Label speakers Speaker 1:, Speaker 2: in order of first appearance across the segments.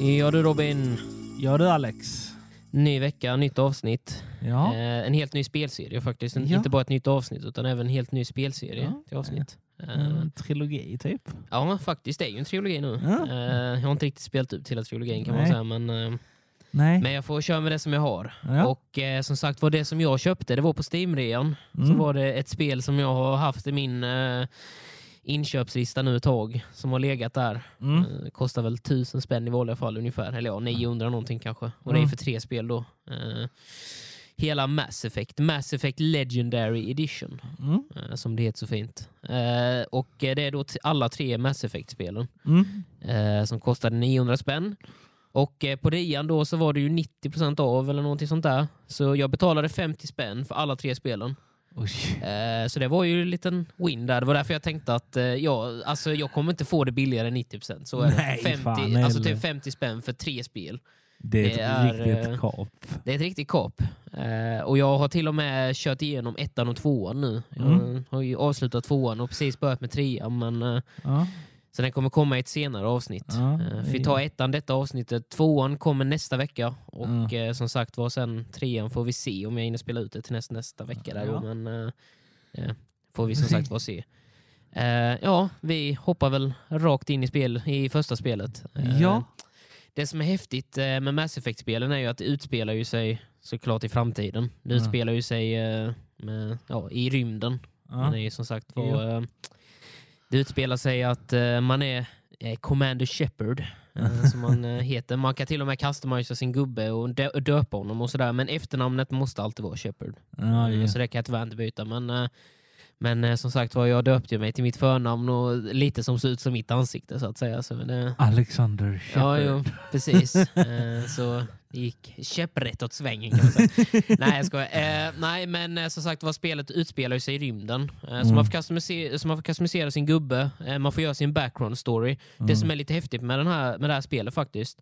Speaker 1: Ja du Robin,
Speaker 2: Ja du Alex.
Speaker 1: ny vecka, nytt avsnitt.
Speaker 2: Ja.
Speaker 1: Eh, en helt ny spelserie faktiskt. En,
Speaker 2: Ja.
Speaker 1: Inte bara ett nytt avsnitt utan även en helt ny spelserie
Speaker 2: Ja.
Speaker 1: till avsnitt. Eh,
Speaker 2: En trilogi typ.
Speaker 1: ja faktiskt, det är ju en trilogi nu.
Speaker 2: Ja.
Speaker 1: Eh, jag har inte riktigt spelat ut hela trilogin kan man
Speaker 2: Nej.
Speaker 1: säga. Men, eh,
Speaker 2: Nej.
Speaker 1: men jag får köra med det som jag har.
Speaker 2: Ja.
Speaker 1: Och eh, som sagt var det som jag köpte, det var på Steam-rean. Så
Speaker 2: Mm.
Speaker 1: var det ett spel som jag har haft i min eh, inköpslista nu ett tag. Som har legat där.
Speaker 2: Mm.
Speaker 1: Eh, kostar väl tusen spänn i vanliga fall ungefär. Eller ja, 900 någonting kanske. Och det är
Speaker 2: Mm.
Speaker 1: för tre spel då. Eh, hela Mass Effect. Mass Effect Legendary Edition.
Speaker 2: Mm.
Speaker 1: eh, som det heter så fint. Eh, och det är då alla tre Mass Effect-spelen.
Speaker 2: Mm.
Speaker 1: Som kostade 900 spänn. Och eh, på rean då så var det ju 90% av eller någonting sånt där. Så jag betalade 50 spänn för alla tre spelen. Eh, så det var ju en liten win där. Det var därför jag tänkte att eh, jag, alltså, jag kommer inte få det billigare än 90%. Så
Speaker 2: Nej,
Speaker 1: det. 50,
Speaker 2: fan,
Speaker 1: alltså typ 50 spänn för tre spel.
Speaker 2: Det är
Speaker 1: Det
Speaker 2: ett
Speaker 1: är,
Speaker 2: riktigt
Speaker 1: eh,
Speaker 2: kap.
Speaker 1: Det är ett riktigt kap. Eh, och jag har till och med kört igenom ettan och tvåan nu. Jag
Speaker 2: Mm.
Speaker 1: har ju avslutat tvåan och precis börjat med trean. Men,
Speaker 2: Ja.
Speaker 1: Så den kommer komma i ett senare avsnitt.
Speaker 2: Ja,
Speaker 1: Eh, vi tar ettan detta avsnittet. Tvåan kommer nästa vecka. Och
Speaker 2: Mm.
Speaker 1: eh, som sagt var sen trean får vi se om jag hinner spela ut det till nästa, nästa vecka. Där,
Speaker 2: Ja.
Speaker 1: men eh, eh, får vi som sagt var se. Ja, vi hoppar väl rakt in i, spel, i första spelet.
Speaker 2: Ja.
Speaker 1: Det som är häftigt med Mass Effect-spelen är ju att det utspelar ju sig såklart i framtiden. Det
Speaker 2: Ja.
Speaker 1: utspelar ju sig med, ja, i rymden.
Speaker 2: Ja.
Speaker 1: Man är ju som sagt var,
Speaker 2: Ja.
Speaker 1: Det utspelar sig att eh, man är eh, Commander Shepard. Eh, som man eh, heter. Man kan till och med customisa sin gubbe och dö- och döpa honom och sådär. Men efternamnet måste alltid vara Shepard.
Speaker 2: Ja,
Speaker 1: Eh,
Speaker 2: ja.
Speaker 1: Så det kan jag tyvärr inte byta. Men, men som sagt var, jag döpte ju mig till mitt förnamn och lite som ser ut som mitt ansikte så att säga. Så, eh,
Speaker 2: Alexander
Speaker 1: Ja,
Speaker 2: Shepard.
Speaker 1: jo, precis. Så det gick käpprätt åt svängen kan man säga. nej, jag skojar. Eh, nej, men eh, som sagt var spelet utspelar sig i rymden. Eh, så,
Speaker 2: Mm.
Speaker 1: man får customisera, så man får customisera sin gubbe, eh, man får göra sin background story. Det
Speaker 2: Mm.
Speaker 1: som är lite häftigt med, den här, med det här spelet faktiskt,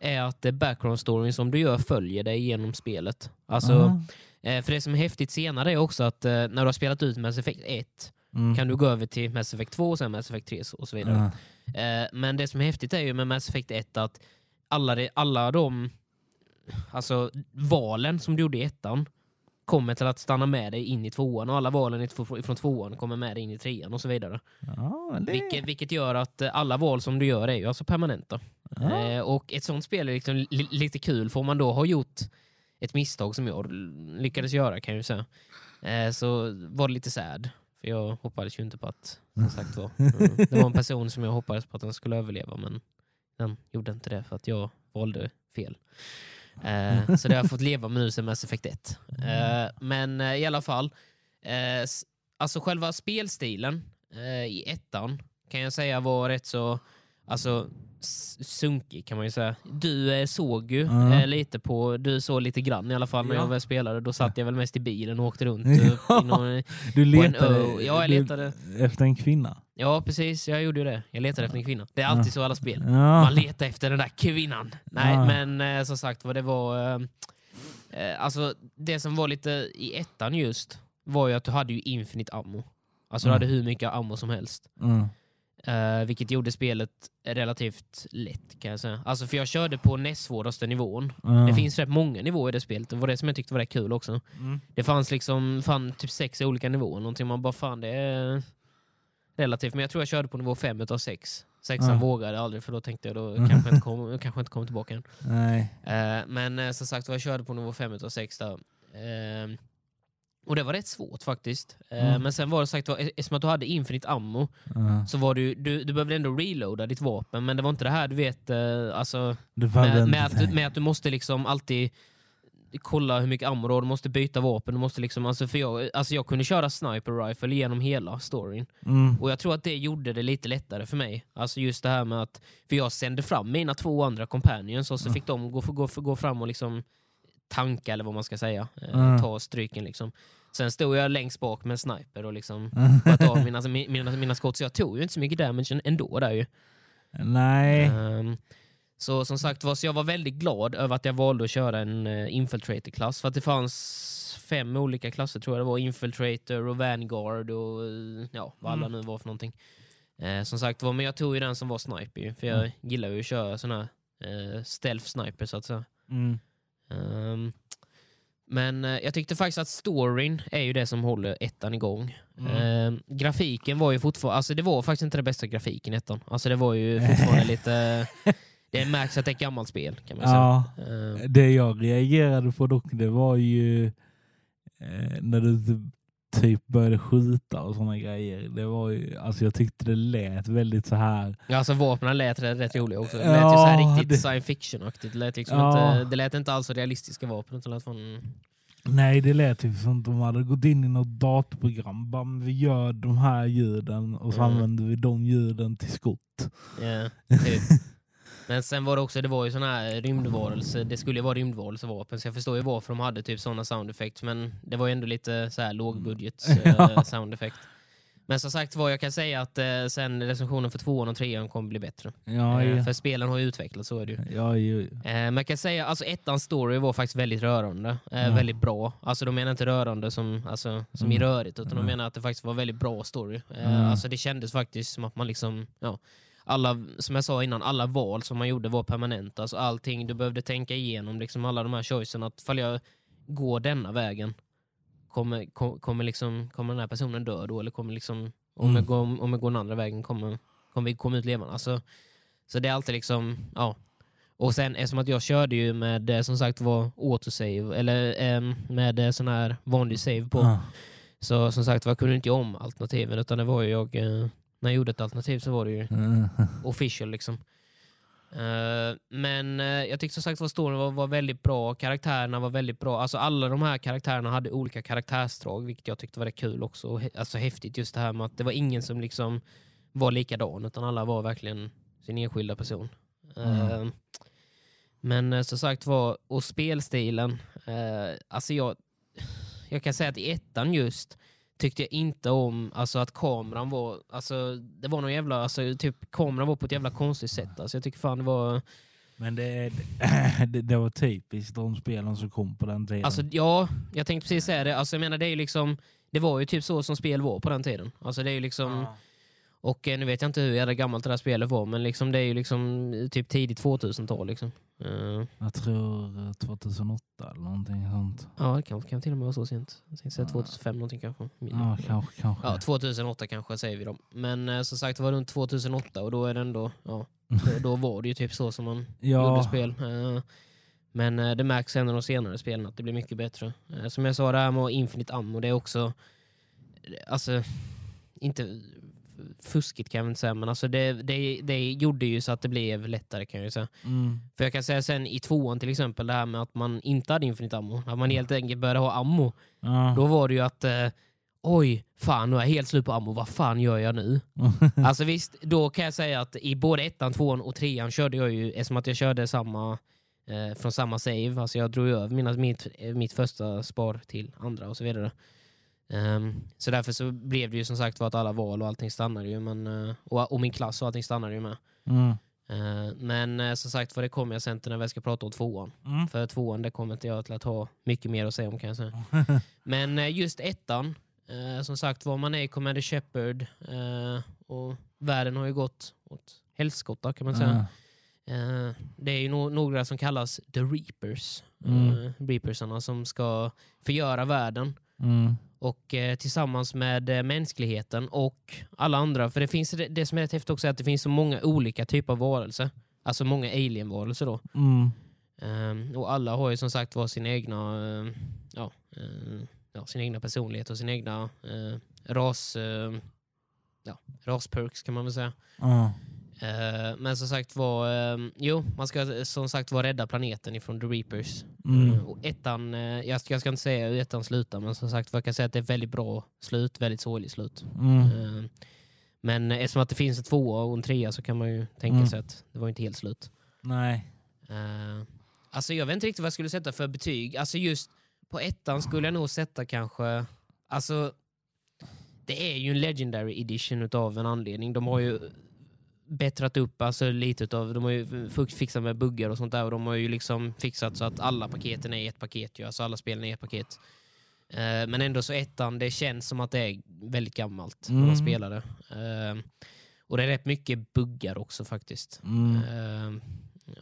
Speaker 1: är att eh, background storyn som du gör följer dig genom spelet. Alltså, eh, för det som är häftigt senare är också att eh, när du har spelat ut Mass Effect 1
Speaker 2: Mm.
Speaker 1: kan du gå över till Mass Effect 2 och sen Mass Effect 3 och så vidare.
Speaker 2: Ja.
Speaker 1: Eh, men det som är häftigt är ju med Mass Effect 1 att alla, de, alla de alltså, valen som du gjorde i ettan kommer till att stanna med dig in i tvåan och alla valen från tvåan kommer med dig in i trean och så vidare.
Speaker 2: Ja, det...
Speaker 1: Vilket, vilket gör att eh, alla val som du gör är ju alltså permanenta.
Speaker 2: Ja.
Speaker 1: Eh, och ett sånt spel är liksom li lite kul för om man då har gjort ett misstag som jag lyckades göra kan jag ju säga. Eh, så var det lite sad. För jag hoppades ju inte på att, som sagt var. Mm. Det var en person som jag hoppades på att den skulle överleva men den gjorde inte det för att jag valde fel. Eh, så det har jag fått leva med nu sen Mass Effect 1. Uh, eh, men uh, i alla fall, alltså själva spelstilen i ettan kan jag säga var rätt så alltså, sunkig kan man ju säga. Du eh, såg ju
Speaker 2: Ja.
Speaker 1: eh, lite på, du såg lite grann i alla fall när
Speaker 2: Ja.
Speaker 1: jag väl spelade. Då satt jag väl mest i bilen och åkte runt.
Speaker 2: Ja.
Speaker 1: eh, någon,
Speaker 2: Du
Speaker 1: en
Speaker 2: letade.
Speaker 1: Ja, jag
Speaker 2: du-
Speaker 1: letade.
Speaker 2: efter en kvinna.
Speaker 1: ja precis, jag gjorde ju det. Jag letade efter en kvinna. Det är alltid så i alla spel.
Speaker 2: Ja.
Speaker 1: Man letar efter den där kvinnan. Nej,
Speaker 2: Ja.
Speaker 1: men som sagt vad det var... Eh, alltså, det som var lite i ettan just var ju att du hade ju infinite ammo. Alltså du
Speaker 2: Mm.
Speaker 1: hade hur mycket ammo som helst.
Speaker 2: Mm.
Speaker 1: Eh, vilket gjorde spelet relativt lätt kan jag säga. Alltså för jag körde på näst svåraste nivån.
Speaker 2: Ja.
Speaker 1: Det finns rätt många nivåer i det spelet. Det var det som jag tyckte var rätt kul också.
Speaker 2: Mm.
Speaker 1: Det fanns liksom fan, typ sex olika nivåer. Någonting man bara fan det är relativt. Men jag tror jag körde på nivå fem utav sex. Sexan
Speaker 2: Ja.
Speaker 1: vågade aldrig för då tänkte jag då kanske inte kom, kanske inte kom tillbaka än.
Speaker 2: Nej.
Speaker 1: Eh, men eh, som sagt var jag körde på nivå fem utav sex där. Eh, och det var rätt svårt faktiskt. Eh,
Speaker 2: Mm.
Speaker 1: Men sen var det sagt var, eftersom att du hade infinite ammo
Speaker 2: Ja.
Speaker 1: så var du, du, du behövde ändå reloada ditt vapen men det var inte det här du vet, eh, alltså med, med, att, du- med att du måste liksom alltid kolla hur mycket ammo du har, du måste byta vapen, du måste liksom, alltså för jag, alltså jag kunde köra sniper rifle genom hela storyn.
Speaker 2: Mm.
Speaker 1: Och jag tror att det gjorde det lite lättare för mig. Alltså just det här med att, för jag sände fram mina två andra companions och så
Speaker 2: Mm.
Speaker 1: fick de gå, gå, gå fram och liksom tanka eller vad man ska säga, eh,
Speaker 2: Mm.
Speaker 1: ta stryken liksom. Sen stod jag längst bak med en sniper och liksom
Speaker 2: Mm.
Speaker 1: sköt av mina, mina, mina skott, så jag tog ju inte så mycket damage ändå där ju.
Speaker 2: Nej.
Speaker 1: Ehm, Så som sagt var, så jag var väldigt glad över att jag valde att köra en uh, Infiltrator-klass. För att det fanns fem olika klasser tror jag det var. Infiltrator och Vanguard och uh, ja, vad alla
Speaker 2: Mm.
Speaker 1: nu var för någonting. Eh, som sagt var, men jag tog ju den som var sniper för jag
Speaker 2: Mm.
Speaker 1: gillar ju att köra såna här eh, stealth sniper så att säga.
Speaker 2: Mm.
Speaker 1: Ehm, men eh, jag tyckte faktiskt att storyn är ju det som håller ettan igång.
Speaker 2: Mm.
Speaker 1: Ehm, grafiken var ju fortfarande, alltså det var faktiskt inte det bästa grafiken i ettan. Alltså det var ju fortfarande lite, det märks att det är ett gammalt spel kan man säga.
Speaker 2: Ja,
Speaker 1: Ehm,
Speaker 2: det jag reagerade på dock, det var ju eh, när du typ började skjuta och såna grejer. Det var ju, alltså jag tyckte det lät väldigt så här.
Speaker 1: Ja, alltså vapnen lät rätt, rätt roliga också. Det lät ju så
Speaker 2: Ja,
Speaker 1: här riktigt
Speaker 2: det-
Speaker 1: science fiction-aktigt. Det lät, liksom
Speaker 2: Ja.
Speaker 1: inte, det lät inte alls realistiska vapen. Det lät från...
Speaker 2: Nej, det lät typ som att de hade gått in i något datorprogram. Bara, vi gör de här ljuden och så
Speaker 1: Mm.
Speaker 2: använder vi de ljuden till skott.
Speaker 1: Ja, typ. Men sen var det också, det var ju såna här rymdvarelser, det skulle ju vara rymdvarelsevapen så jag förstår ju varför de hade typ såna sound effects men det var ju ändå lite så här lågbudget
Speaker 2: Ja.
Speaker 1: eh, sound effect. Men som sagt var, jag kan säga att eh, sen recensionen för tvåan och trean kommer bli bättre.
Speaker 2: Ja,
Speaker 1: Eh,
Speaker 2: ja.
Speaker 1: För spelen har ju utvecklats, så är det ju.
Speaker 2: ja, ju.
Speaker 1: Eh, men jag kan säga, alltså ettans story var faktiskt väldigt rörande. Eh,
Speaker 2: Ja.
Speaker 1: Väldigt bra. Alltså de menar inte rörande som, alltså, som i
Speaker 2: Mm.
Speaker 1: rörigt, utan de
Speaker 2: Mm.
Speaker 1: menar att det faktiskt var väldigt bra story. Eh,
Speaker 2: Mm.
Speaker 1: Alltså det kändes faktiskt som att man liksom, ja, alla, som jag sa innan, alla val som man gjorde var permanenta. Alltså allting, du behövde tänka igenom liksom alla de här choicen. Att ifall jag går denna vägen, kommer, kom, kommer, liksom, kommer den här personen dö då? Eller kommer liksom, om,
Speaker 2: Mm.
Speaker 1: jag går, om jag går den andra vägen, kommer, kommer vi komma ut levande? Alltså, så det är alltid liksom, ja. Och sen eftersom att jag körde ju med eh, som sagt var autosave, eller eh, med sån här vanlig save på.
Speaker 2: Ja.
Speaker 1: Så som sagt var kunde inte jag om alternativen utan det var ju jag, eh, när jag gjorde ett alternativ så var det ju
Speaker 2: Mm.
Speaker 1: official liksom. Eh, men eh, jag tyckte som sagt att storyn var, var väldigt bra, karaktärerna var väldigt bra. Alltså alla de här karaktärerna hade olika karaktärsdrag, vilket jag tyckte var rätt kul också. Och he- Alltså häftigt just det här med att det var ingen som liksom var likadan, utan alla var verkligen sin enskilda person.
Speaker 2: Mm.
Speaker 1: Eh, men som sagt var, och spelstilen, alltså jag, jag kan säga att i ettan just tyckte jag inte om alltså att kameran var, alltså det var någon jävla, alltså typ kameran var på ett jävla konstigt sätt. Alltså jag tycker fan det var,
Speaker 2: Men det, det, det var typiskt de spelen som kom på den tiden.
Speaker 1: alltså ja, jag tänkte precis säga det, alltså jag menar det är liksom, det var ju typ så som spel var på den tiden. Alltså det är ju liksom,
Speaker 2: Ja.
Speaker 1: Och eh, nu vet jag inte hur jävla gammalt det där spelet var, men liksom det är ju liksom typ tidigt 2000-tal liksom. Eh,
Speaker 2: Jag tror eh, 2008 eller någonting sånt.
Speaker 1: ja, det kan, kan till och med vara så sent. Jag tänkte säga
Speaker 2: Ja.
Speaker 1: 2005 någonting kanske.
Speaker 2: Ja, kanske. kanske.
Speaker 1: Ja, 2008 kanske säger vi då. Men eh, som sagt det var runt 2008 och då är det ändå, ja, då, då var det ju typ så som man gjorde
Speaker 2: ja.
Speaker 1: spel. Eh, men eh, det märks ändå de senare spelen att det blir mycket bättre. Eh, som jag sa, det här med Infinite Ammo, det är också, alltså, inte fuskigt kan jag inte säga, men alltså det, det, det gjorde ju så att det blev lättare kan jag ju säga.
Speaker 2: Mm.
Speaker 1: För jag kan säga sen i tvåan till exempel, det här med att man inte hade Infinite Ammo, att man helt enkelt började ha ammo.
Speaker 2: Ja.
Speaker 1: Då var det ju att eh, oj, fan nu är jag helt slut på ammo, vad fan gör jag nu? alltså visst, då kan jag säga att i både ettan, tvåan och trean körde jag ju, eftersom att jag körde samma, eh, från samma save, alltså jag drog över mina, mitt, mitt första spar till andra och så vidare. Ehm, så därför så blev det ju som sagt var att alla val och allting stannade ju, men, eh, och, och min klass och allting stannade ju med.
Speaker 2: Mm.
Speaker 1: Eh, men eh, som sagt var det kommer jag sen till när vi ska prata om tvåan.
Speaker 2: Mm.
Speaker 1: För tvåan det kommer inte jag till att ha mycket mer att säga om kan jag säga. Men eh, just ettan, som sagt var man är i Commander Shepard och världen har ju gått åt helskotta kan man säga. Eh, det är ju no några som kallas The Reapers.
Speaker 2: Mm.
Speaker 1: Reapersarna som ska förgöra världen
Speaker 2: Mm.
Speaker 1: Och eh, tillsammans med eh, mänskligheten och alla andra. För det, finns, det, det som är rätt häftigt också är att det finns så många olika typer av varelser. Alltså många alien-varelser då.
Speaker 2: Mm.
Speaker 1: Ehm, och alla har ju som sagt var sin egna, eh, ja, eh, ja, sin egna personlighet och sin egna eh, ras, ja, rasperks kan man väl säga.
Speaker 2: Ja.
Speaker 1: Eh, men som sagt var, eh, jo, man ska som sagt var rädda planeten ifrån The Reapers.
Speaker 2: Mm.
Speaker 1: Eh, och ettan, eh, jag, ska, jag ska inte säga hur ettan slutar, men som sagt jag kan säga att det är ett väldigt bra slut, väldigt sorgligt slut.
Speaker 2: Mm.
Speaker 1: Men eftersom att det finns en tvåa och en trea så kan man ju tänka
Speaker 2: Mm.
Speaker 1: sig att det var inte helt slut.
Speaker 2: Nej.
Speaker 1: Alltså jag vet inte riktigt vad jag skulle sätta för betyg. Alltså just på ettan skulle jag nog sätta kanske... Alltså, det är ju en legendary edition utav en anledning. De har ju bättrat upp alltså, lite utav, de har ju fixat med buggar och sånt där och de har ju liksom fixat så att alla paketen är ett paket, ju, alltså alla spelen är ett paket. Eh, men ändå så ettan, det känns som att det är väldigt gammalt när man
Speaker 2: Mm.
Speaker 1: spelar det. Eh, och det är rätt mycket buggar också faktiskt.
Speaker 2: Mm.
Speaker 1: Eh,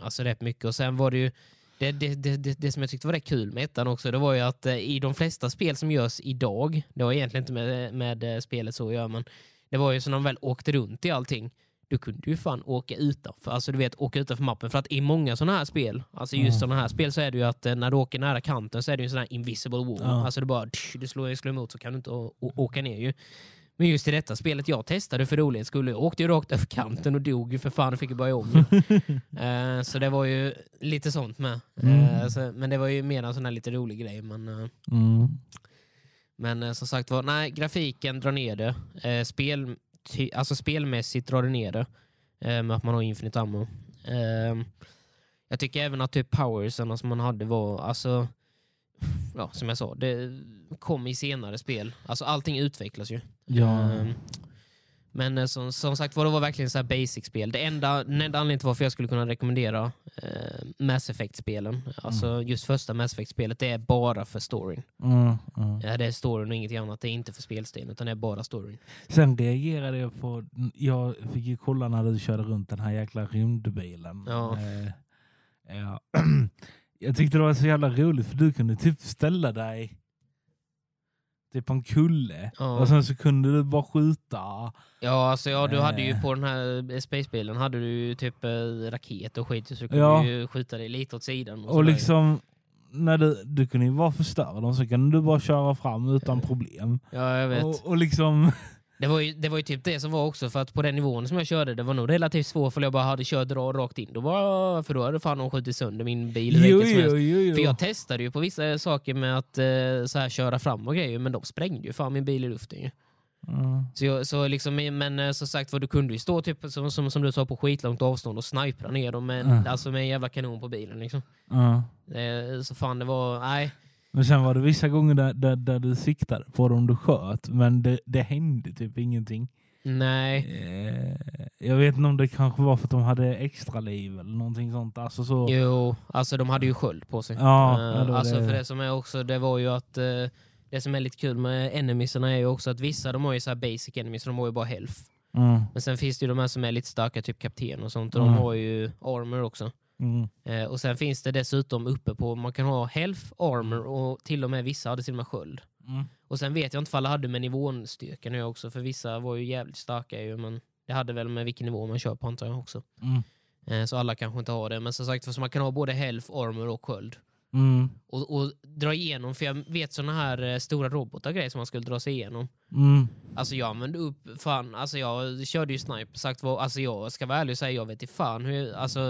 Speaker 1: alltså rätt mycket. Och sen var det ju det, det, det, det, som jag tyckte var rätt kul med ettan också, det var ju att i de flesta spel som görs idag, det har egentligen inte med, med spelet så att göra, men det var ju så när de väl åkte runt i allting, du kunde ju fan åka utanför, alltså du vet åka utanför mappen. För att i många sådana här spel, alltså just
Speaker 2: Mm.
Speaker 1: sådana här spel så är det ju att eh, när du åker nära kanten så är det ju en sån här invisible wall.
Speaker 2: Ja.
Speaker 1: Alltså det bara, du slår, slår emot så kan du inte å, åka ner ju. Men just i detta spelet jag testade för rolighets skull, jag åkte ju rakt över kanten och dog ju för fan och fick ju börja om. Eh, så det var ju lite sånt med.
Speaker 2: Mm.
Speaker 1: så, men det var ju mer en sån här lite rolig grej. Men, eh,
Speaker 2: Mm.
Speaker 1: men som sagt var, nej, grafiken drar ner det. Spel, ty, alltså spelmässigt drar det ner det. Eh, med att man har infinite ammo. Eh, jag tycker även att typ powersen som man hade var, alltså, ja, som jag sa, det kom i senare spel. Alltså allting utvecklas ju.
Speaker 2: Ja.
Speaker 1: Ehm, Men eh, som, som sagt var, det var verkligen så här basic-spel. Det enda, den enda anledningen till varför jag skulle kunna rekommendera eh, Mass Effect-spelen, alltså just första Mass Effect-spelet, det är bara för storyn.
Speaker 2: Mm. Mm.
Speaker 1: Ja, det är storyn och ingenting annat. Det är inte för spelstilen, utan det är bara storyn.
Speaker 2: Sen reagerade jag på, jag fick ju kolla när du körde runt den här jäkla rymdbilen.
Speaker 1: Ja.
Speaker 2: Eh, ja. jag tyckte det var så jävla roligt för du kunde typ ställa dig typ på en kulle
Speaker 1: Ja.
Speaker 2: och sen så kunde du bara skjuta.
Speaker 1: Ja, alltså ja, du hade ju
Speaker 2: Eh.
Speaker 1: på den här eh, spacebilen hade du typ eh, raket och skit, så du kunde
Speaker 2: Ja.
Speaker 1: ju skjuta dig lite åt sidan. Och,
Speaker 2: Och liksom, när du, du kunde ju bara förstöra dem så kunde du bara köra fram utan problem.
Speaker 1: Ja, jag vet.
Speaker 2: Och, och liksom,
Speaker 1: Det var, ju, det var ju typ det som var också, för att på den nivån som jag körde, det var nog relativt svårt för jag bara hade kört ra- rakt in. Då bara, för då hade fan de skjutit sönder min bil
Speaker 2: jo, jo, jo, jo.
Speaker 1: För jag testade ju på vissa saker med att eh, så här, köra fram och grejer, men de sprängde ju fan min bil i luften ju.
Speaker 2: Mm.
Speaker 1: Så, jag, så liksom, men eh, som sagt var, du kunde ju stå typ, som, som, som du sa på skitlångt avstånd och snipra ner dem med,
Speaker 2: Mm.
Speaker 1: alltså med en jävla kanon på bilen. Liksom.
Speaker 2: Ja.
Speaker 1: Eh, så fan det var, nej.
Speaker 2: Men sen var det vissa gånger där, där, där du siktade på dem du sköt, men det, det hände typ ingenting.
Speaker 1: Nej.
Speaker 2: Eh, jag vet inte om det kanske var för att de hade extra liv eller någonting sånt. Alltså så.
Speaker 1: Jo, alltså de hade ju sköld på sig.
Speaker 2: Ja,
Speaker 1: Eh,
Speaker 2: det
Speaker 1: alltså
Speaker 2: det.
Speaker 1: för det som är också, det var ju att eh, det som är lite kul med enemiesarna är ju också att vissa de har ju så basic enemies, de har ju bara health.
Speaker 2: Mm,
Speaker 1: Men sen finns det ju de här som är lite starka, typ kapten och sånt, och
Speaker 2: Mm.
Speaker 1: de har ju armor också.
Speaker 2: Mm,
Speaker 1: Eh, och sen finns det dessutom uppe på, man kan ha health, armor och till och med vissa hade till och med sköld.
Speaker 2: mm.
Speaker 1: Och sen vet jag inte om alla hade med nivåstyrka nu också, för vissa var ju jävligt starka ju, men det hade väl med vilken nivå man kör på antar jag också.
Speaker 2: Mm.
Speaker 1: Eh, så alla kanske inte har det, men som sagt så man kan ha både health, armor och sköld.
Speaker 2: Mm,
Speaker 1: Och, och dra igenom, för jag vet såna här eh, stora robotar grejer som man skulle dra sig igenom.
Speaker 2: mm,
Speaker 1: Alltså jag använde upp, fan, alltså jag körde ju sniper, sagt vad, alltså jag ska vara ärlig och säga, jag vet inte fan hur, alltså,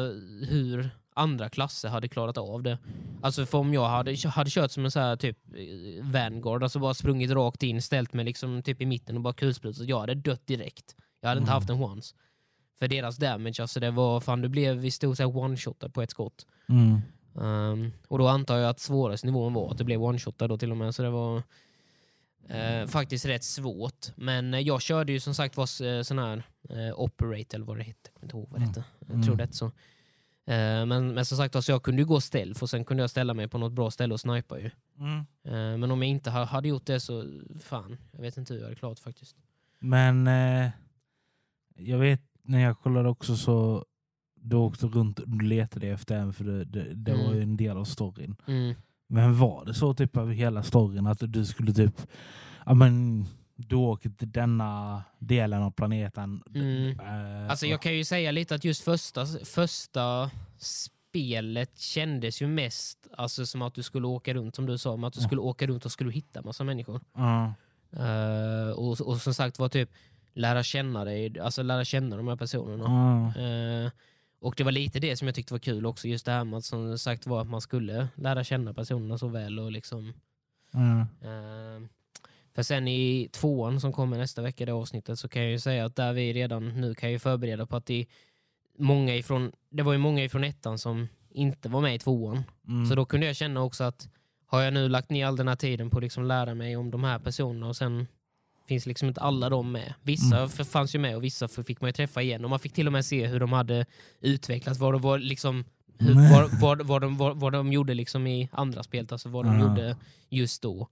Speaker 1: hur andra klasser hade klarat av det. Alltså för om jag hade, hade kört som en så här typ eh, Vanguard, alltså bara sprungit rakt in, ställt mig liksom typ i mitten och bara kulsprutat, jag hade dött direkt. Jag hade inte
Speaker 2: Mm.
Speaker 1: haft en chans. För deras damage, alltså det var, fan du blev i stort sett one-shotad på ett skott.
Speaker 2: mm.
Speaker 1: Um, och då antar jag att svåraste nivån var att det blev one-shotad då till och med, så det var eh, faktiskt rätt svårt. Men eh, jag körde ju som sagt var s- sån här eh, operate eller vad det hette, jag kommer inte ihåg vad det
Speaker 2: Mm.
Speaker 1: hette. Jag
Speaker 2: Mm.
Speaker 1: tror det så. Eh, men, men som sagt alltså, jag kunde ju gå stealth och sen kunde jag ställa mig på något bra ställe och snipa ju.
Speaker 2: Mm.
Speaker 1: Eh, men om jag inte ha, hade gjort det så, fan, jag vet inte hur jag hade klarat faktiskt.
Speaker 2: Men eh, jag vet när jag kollade också så du åkte runt och letade efter en för det, det, det var
Speaker 1: Mm.
Speaker 2: ju en del av storyn.
Speaker 1: Mm.
Speaker 2: Men var det så typ över hela storyn att du skulle typ, ja men du åker till denna delen av planeten.
Speaker 1: Mm.
Speaker 2: eh,
Speaker 1: Alltså jag kan ju säga lite att just första, första spelet kändes ju mest alltså, som att du skulle åka runt, som du sa, att du skulle åka runt och skulle hitta massa människor.
Speaker 2: Ja.
Speaker 1: Eh, och, och som sagt var typ lära känna dig, alltså lära känna de här personerna.
Speaker 2: Ja.
Speaker 1: Eh, och det var lite det som jag tyckte var kul också, just det här med att som sagt var att man skulle lära känna personerna så väl och liksom
Speaker 2: Ja.
Speaker 1: Eh, för sen i tvåan som kommer nästa vecka, det avsnittet, så kan jag ju säga att där vi redan nu kan ju förbereda på att det, många ifrån, det var ju många ifrån ettan som inte var med i tvåan.
Speaker 2: Mm.
Speaker 1: Så då kunde jag känna också att har jag nu lagt ner all den här tiden på att liksom lära mig om de här personerna och sen finns liksom inte alla de med. Vissa
Speaker 2: Mm.
Speaker 1: fanns ju med och vissa fick man ju träffa igen. Och man fick till och med se hur de hade utvecklats, vad de, var liksom, hur,
Speaker 2: Mm.
Speaker 1: vad, vad, vad, de, vad, vad de gjorde liksom i andra spelet, alltså vad de
Speaker 2: Ja.
Speaker 1: gjorde just då.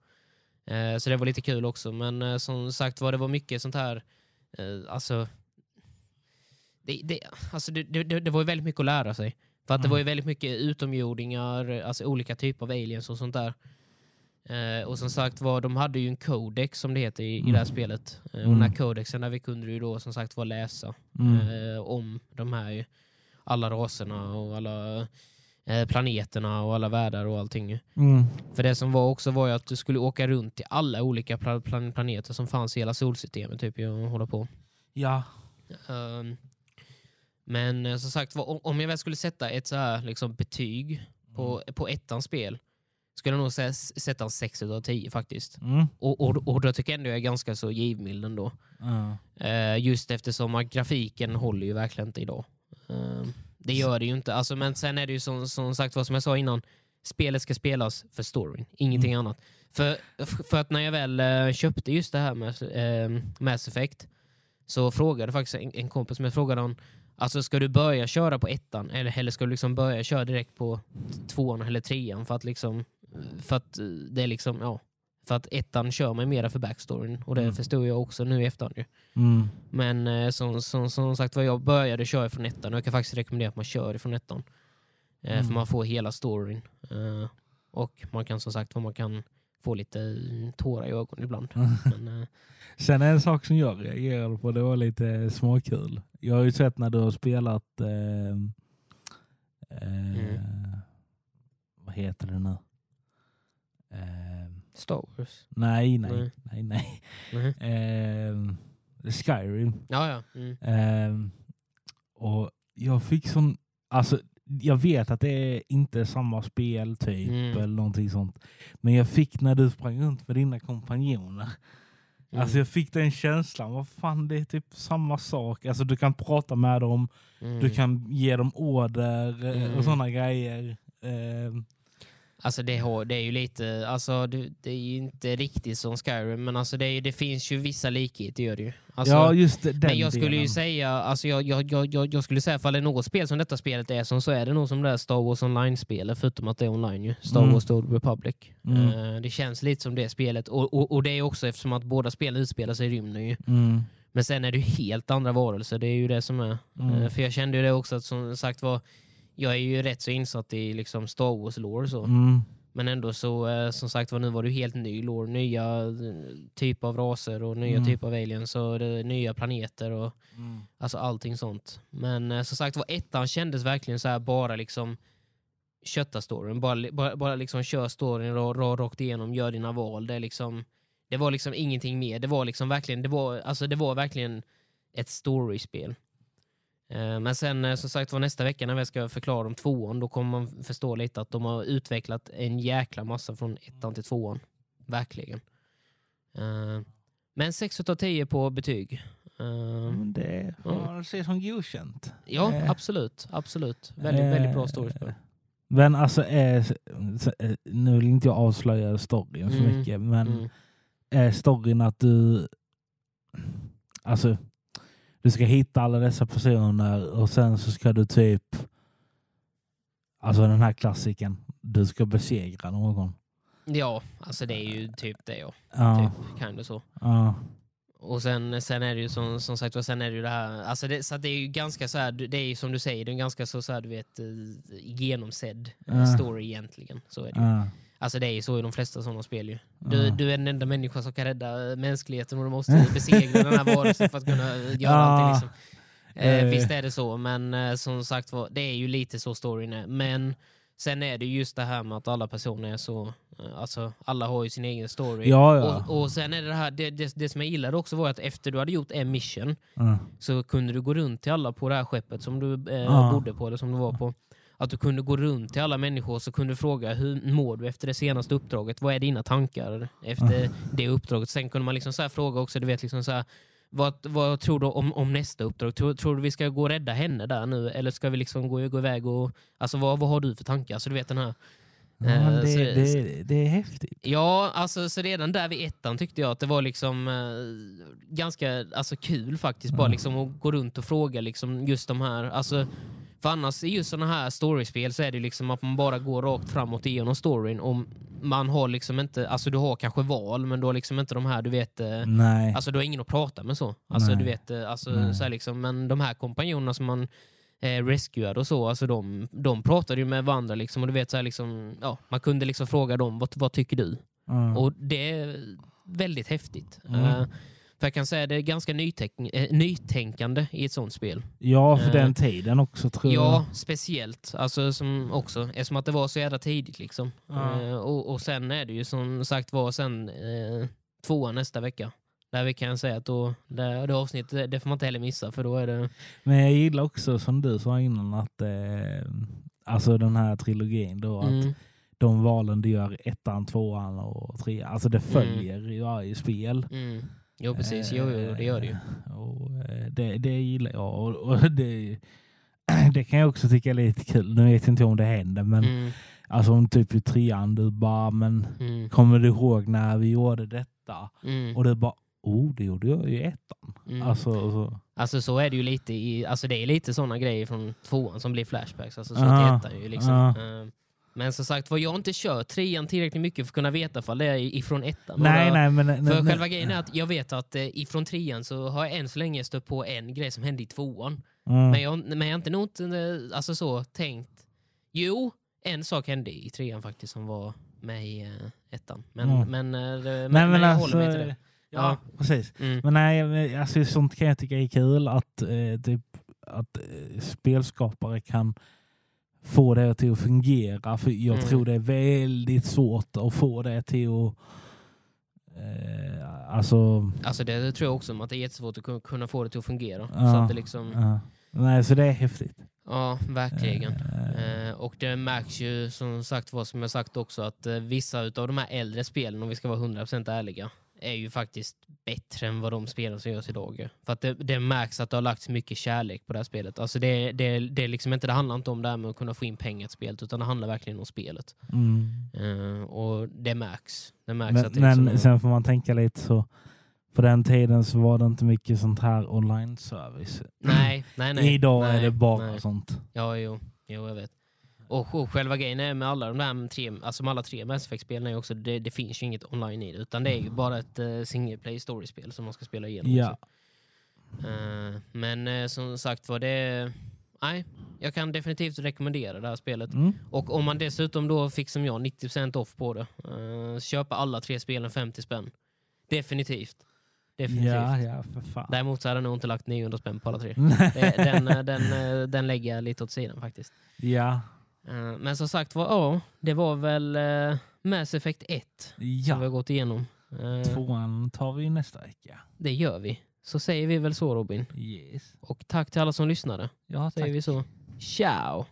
Speaker 1: Eh, så det var lite kul också. Men eh, som sagt var det var mycket sånt här, eh, alltså, det, det, alltså det, det, det var ju väldigt mycket att lära sig. För att det
Speaker 2: Mm.
Speaker 1: var ju väldigt mycket utomjordingar, alltså olika typer av aliens och sånt där. Eh, och som sagt var, de hade ju en codex som det heter i, i det här
Speaker 2: Mm.
Speaker 1: spelet. Eh, och
Speaker 2: Mm.
Speaker 1: den här codexen där vi kunde ju då som sagt var läsa
Speaker 2: Mm.
Speaker 1: eh, om de här alla raserna och alla eh, planeterna och alla världar och allting.
Speaker 2: Mm.
Speaker 1: För det som var också var ju att du skulle åka runt till alla olika pla- plan- planeter som fanns i hela solsystemet typ, och hålla på.
Speaker 2: Ja.
Speaker 1: Ehm, men eh, som sagt om- jag väl skulle sätta ett så här liksom, betyg på, på ettans spel skulle nog säga, sätta en 6 av 10 faktiskt.
Speaker 2: Mm.
Speaker 1: Och, och, och då tycker jag ändå jag är ganska så givmild ändå.
Speaker 2: Ja.
Speaker 1: Eh, just eftersom att grafiken håller ju verkligen inte idag. Ehm, det gör det ju inte. Alltså, men sen är det ju som, som sagt vad som jag sa innan. Spelet ska spelas för storyn, ingenting annat. För, för att när jag väl eh, köpte just det här med eh, Mass Effect så frågade faktiskt en, en kompis med frågade han Alltså ska du börja köra på ettan eller, eller ska du liksom börja köra direkt på tvåan eller trean för att liksom för att eh, det är liksom ja för att ettan kör mig mera för backstoryn och det
Speaker 2: Mm.
Speaker 1: förstod jag också nu i efterhand ju.
Speaker 2: Mm.
Speaker 1: Men eh, som, som, som sagt var, jag började köra från ettan och jag kan faktiskt rekommendera att man kör ifrån ettan. Eh,
Speaker 2: Mm.
Speaker 1: För man får hela storyn. Eh, och man kan som sagt man kan få lite tårar i ögonen ibland. Men, eh,
Speaker 2: Sen en sak som jag reagerade på, det var lite småkul. Jag har ju sett när du har spelat
Speaker 1: Mm.
Speaker 2: vad heter det nu? Eh,
Speaker 1: Star Wars.
Speaker 2: nej, nej,
Speaker 1: Nej.
Speaker 2: nej, nej.
Speaker 1: Mhm.
Speaker 2: Eh, Skyrim.
Speaker 1: Ja, ja. Mm.
Speaker 2: Eh, och jag fick sån, alltså jag vet att det är inte samma spel typ
Speaker 1: Mm.
Speaker 2: eller någonting sånt. Men jag fick när du sprang runt med dina kompanjoner.
Speaker 1: Mm.
Speaker 2: Alltså jag fick den känslan, vad fan det är typ samma sak. Alltså du kan prata med dem,
Speaker 1: mm.
Speaker 2: du kan ge dem order eh,
Speaker 1: Mm.
Speaker 2: och sådana grejer. Eh,
Speaker 1: Alltså det, det är ju lite, alltså det, det är ju inte riktigt som Skyrim, men alltså det, är, ju- det finns ju vissa likheter gör det ju. Alltså,
Speaker 2: ja just det, den
Speaker 1: men jag skulle ju
Speaker 2: delen.
Speaker 1: säga, alltså jag, jag, jag, jag, skulle säga, för det är något spel som detta spelet är som så är det nog som det där Star Wars Online-spelet, förutom att det är online ju. Star
Speaker 2: Mm.
Speaker 1: Wars The Old Republic.
Speaker 2: Mm.
Speaker 1: Eh, det känns lite som det spelet, och, och, och det är också eftersom att båda spelen utspelar sig i rymden ju.
Speaker 2: Mm.
Speaker 1: Men sen är det ju helt andra varelser, det är ju det som är. Eh, för jag kände ju det också att som sagt var, jag är ju rätt så insatt i liksom Star Wars-lore så.
Speaker 2: Mm.
Speaker 1: Men ändå så, eh, som sagt var, nu var det helt ny lore. Nya eh, typer av raser och nya
Speaker 2: Mm.
Speaker 1: typer av aliens och nya planeter och
Speaker 2: Mm.
Speaker 1: alltså allting sånt. Men eh, som sagt var, ettan kändes verkligen så här bara liksom kötta storyn. Bara, bara, bara liksom kör storyn ra- ra- rakt igenom, gör dina val. Det, liksom, det var liksom ingenting mer. Det var liksom verkligen, det var, alltså det var verkligen ett storyspel. Eh, Men sen eh, som sagt var nästa vecka när vi ska förklara om tvåan, då kommer man förstå lite att de har utvecklat en jäkla massa från ettan till tvåan. Verkligen. Eh, Men 6 av 10 på betyg.
Speaker 2: Det får ses som godkänt.
Speaker 1: Ja,
Speaker 2: Eh.
Speaker 1: absolut. absolut. Väldigt, väldigt bra storyspel.
Speaker 2: Men alltså, eh, nu vill inte jag avslöja storyn för
Speaker 1: Mm,
Speaker 2: mycket, men
Speaker 1: Mm.
Speaker 2: är storyn att du... Alltså, du ska hitta alla dessa personer och sen så ska du typ... Alltså den här klassiken. Du ska besegra någon.
Speaker 1: Ja, alltså det är ju typ det ja.
Speaker 2: Ja.
Speaker 1: Typ, kind of så.
Speaker 2: ja.
Speaker 1: Och sen, sen är det ju som, som sagt sen är det ju det här, alltså det, så det är ju ganska så här, det är ju som du säger, det är en ganska så, så här, du vet, eh, genomsedd eh,
Speaker 2: Ja.
Speaker 1: story egentligen. Så är det ju. Alltså det är ju så i de flesta sådana spel ju. Du,
Speaker 2: Ja.
Speaker 1: du är den enda människan som kan rädda eh, mänskligheten och du måste besegra den här varelsen för att kunna eh, göra
Speaker 2: Ja.
Speaker 1: allting. Liksom. Eh,
Speaker 2: Eh.
Speaker 1: visst är det så, men eh, som sagt var, det är ju lite så storyn är. Men sen är det just det här med att alla personer är så, eh, alltså alla har ju sin egen story.
Speaker 2: Ja, ja.
Speaker 1: Och, och sen är det det här, det, det, det som jag gillade också var att efter du hade gjort en mission
Speaker 2: Ja.
Speaker 1: så kunde du gå runt till alla på det här skeppet som du eh, bodde på, eller som du var på. Att du kunde gå runt till alla människor och så kunde fråga hur mår du efter det senaste uppdraget? Vad är dina tankar efter det uppdraget? Sen kunde man liksom så här fråga också, du vet liksom så här, vad, vad tror du om, om nästa uppdrag? Tror, tror du vi ska gå och rädda henne där nu? Eller ska vi liksom gå, gå iväg och... Alltså vad, vad har du för tankar? Så du vet den här...
Speaker 2: Ja,
Speaker 1: Eh,
Speaker 2: det,
Speaker 1: så-
Speaker 2: det, det är häftigt.
Speaker 1: Ja, alltså så redan där vid ettan tyckte jag att det var liksom eh, ganska alltså, kul faktiskt. Bara
Speaker 2: Mm.
Speaker 1: liksom att gå runt och fråga liksom just de här. Alltså, för annars i just sådana här storiespel så är det liksom att man bara går rakt framåt igenom storyn. Och man har liksom inte, alltså du har kanske val men du har liksom inte de här, du vet, eh,
Speaker 2: Nej.
Speaker 1: alltså du har ingen att prata med så. Alltså
Speaker 2: Nej.
Speaker 1: du vet, eh, alltså,
Speaker 2: Nej.
Speaker 1: så liksom, men de här kompanjonerna som man eh, rescuade och så, alltså de, de pratade ju med varandra liksom och du vet så här liksom, ja, man kunde liksom fråga dem, vad, vad tycker du?
Speaker 2: Ja.
Speaker 1: Och det är väldigt häftigt.
Speaker 2: Mm.
Speaker 1: Eh, för jag kan säga att det är ganska nytänk- eh, nytänkande i ett sånt spel.
Speaker 2: ja, för
Speaker 1: eh,
Speaker 2: den tiden också tror jag.
Speaker 1: Ja, speciellt. Alltså, som också, eftersom att det var så jävla tidigt. Liksom.
Speaker 2: Ja.
Speaker 1: Eh, och, och sen är det ju som sagt var sen eh, tvåan nästa vecka. Där vi kan säga att då, det, det avsnittet det, får man inte heller missa för då är det...
Speaker 2: Men jag gillar också som du sa innan att eh, alltså den här trilogin då att
Speaker 1: Mm,
Speaker 2: de valen du gör ettan, tvåan och trean, alltså det följer i varje spel.
Speaker 1: mm. Jo precis, jo, jo, det gör det ju.
Speaker 2: Eh, Och eh, det, det gillar jag. Och, och det, det kan jag också tycka är lite kul. Nu vet jag inte om det händer men
Speaker 1: Mm,
Speaker 2: alltså om typ i trean du bara men
Speaker 1: mm,
Speaker 2: kommer du ihåg när vi gjorde detta?
Speaker 1: mm,
Speaker 2: Och du bara oh det gjorde jag i ettan.
Speaker 1: mm.
Speaker 2: Alltså, så.
Speaker 1: Alltså så är det ju lite i, alltså det är lite sådana grejer från tvåan som blir flashbacks. Alltså så
Speaker 2: Ja,
Speaker 1: till ettan ju liksom.
Speaker 2: ja.
Speaker 1: Eh, Men som sagt var, jag har inte kört trean tillräckligt mycket för att kunna veta ifall det är ifrån ettan.
Speaker 2: Nej nej men...
Speaker 1: För
Speaker 2: nej,
Speaker 1: själva
Speaker 2: nej.
Speaker 1: grejen är att jag vet att eh, ifrån trean så har jag än så länge stött på en grej som hände i tvåan.
Speaker 2: Mm.
Speaker 1: Men, jag, men jag har inte nog eh, alltså så tänkt... Jo, en sak hände i trean faktiskt som var med i uh, ettan. Men,
Speaker 2: Mm.
Speaker 1: men, eh, men,
Speaker 2: Nej,
Speaker 1: men,
Speaker 2: men
Speaker 1: jag
Speaker 2: alltså,
Speaker 1: håller mig till det.
Speaker 2: Ja, precis.
Speaker 1: Mm.
Speaker 2: Men nej, alltså, sånt kan jag tycka är kul att, eh, typ, att eh, spelskapare kan få det till att fungera. För jag
Speaker 1: Mm.
Speaker 2: tror det är väldigt svårt att få det till att... Eh, alltså...
Speaker 1: Alltså det tror jag också, att det är jättesvårt att kunna- få det till att fungera.
Speaker 2: Ja,
Speaker 1: Så att det liksom,
Speaker 2: ja. Nej, så det är häftigt.
Speaker 1: ja, verkligen.
Speaker 2: Eh,
Speaker 1: Eh, och det märks ju som sagt var som jag sagt också att eh, vissa av de här äldre spelen, om vi ska vara 100% ärliga, är ju faktiskt bättre än vad de spelen som görs idag är. För att det, det märks att det har lagts mycket kärlek på det här spelet. Alltså det, det, det, är liksom inte, det handlar inte om det här med att kunna få in pengar till spelet, utan det handlar verkligen om spelet.
Speaker 2: mm.
Speaker 1: Eh, och det märks. Det märks
Speaker 2: Men,
Speaker 1: att det
Speaker 2: men
Speaker 1: liksom,
Speaker 2: sen får man tänka lite så. På den tiden så var det inte mycket sånt här online-service.
Speaker 1: Nej, nej, nej.
Speaker 2: Idag
Speaker 1: nej,
Speaker 2: är det bara
Speaker 1: nej.
Speaker 2: sånt.
Speaker 1: Ja, jo, jo jag vet. Och, och själva grejen är med alla de där tre, alltså med alla tre Mass Effect-spelen är också, det, det finns ju inget online i det, utan det är ju bara ett uh, single play story-spel som man ska spela igenom.
Speaker 2: Ja.
Speaker 1: också. Eh, men eh, som sagt var det, nej, jag kan definitivt rekommendera det här spelet.
Speaker 2: Mm.
Speaker 1: Och om man dessutom då fick som jag 90% off på det, uh, köpa alla tre spelen 50 spänn. Definitivt. Definitivt.
Speaker 2: Ja, ja, för fan.
Speaker 1: Däremot så hade jag nog inte lagt 900 spänn på alla tre. Den, den, eh, den lägger jag lite åt sidan faktiskt.
Speaker 2: ja,
Speaker 1: Men som sagt var, ja, det var väl uh, Mass Effect 1 som vi har
Speaker 2: ja.
Speaker 1: gått igenom. Eh,
Speaker 2: Tvåan tar vi nästa vecka.
Speaker 1: det gör vi. Så säger vi väl så Robin.
Speaker 2: Yes.
Speaker 1: Och tack till alla som lyssnade.
Speaker 2: Ja,
Speaker 1: Säger
Speaker 2: tack.
Speaker 1: vi så. Ciao!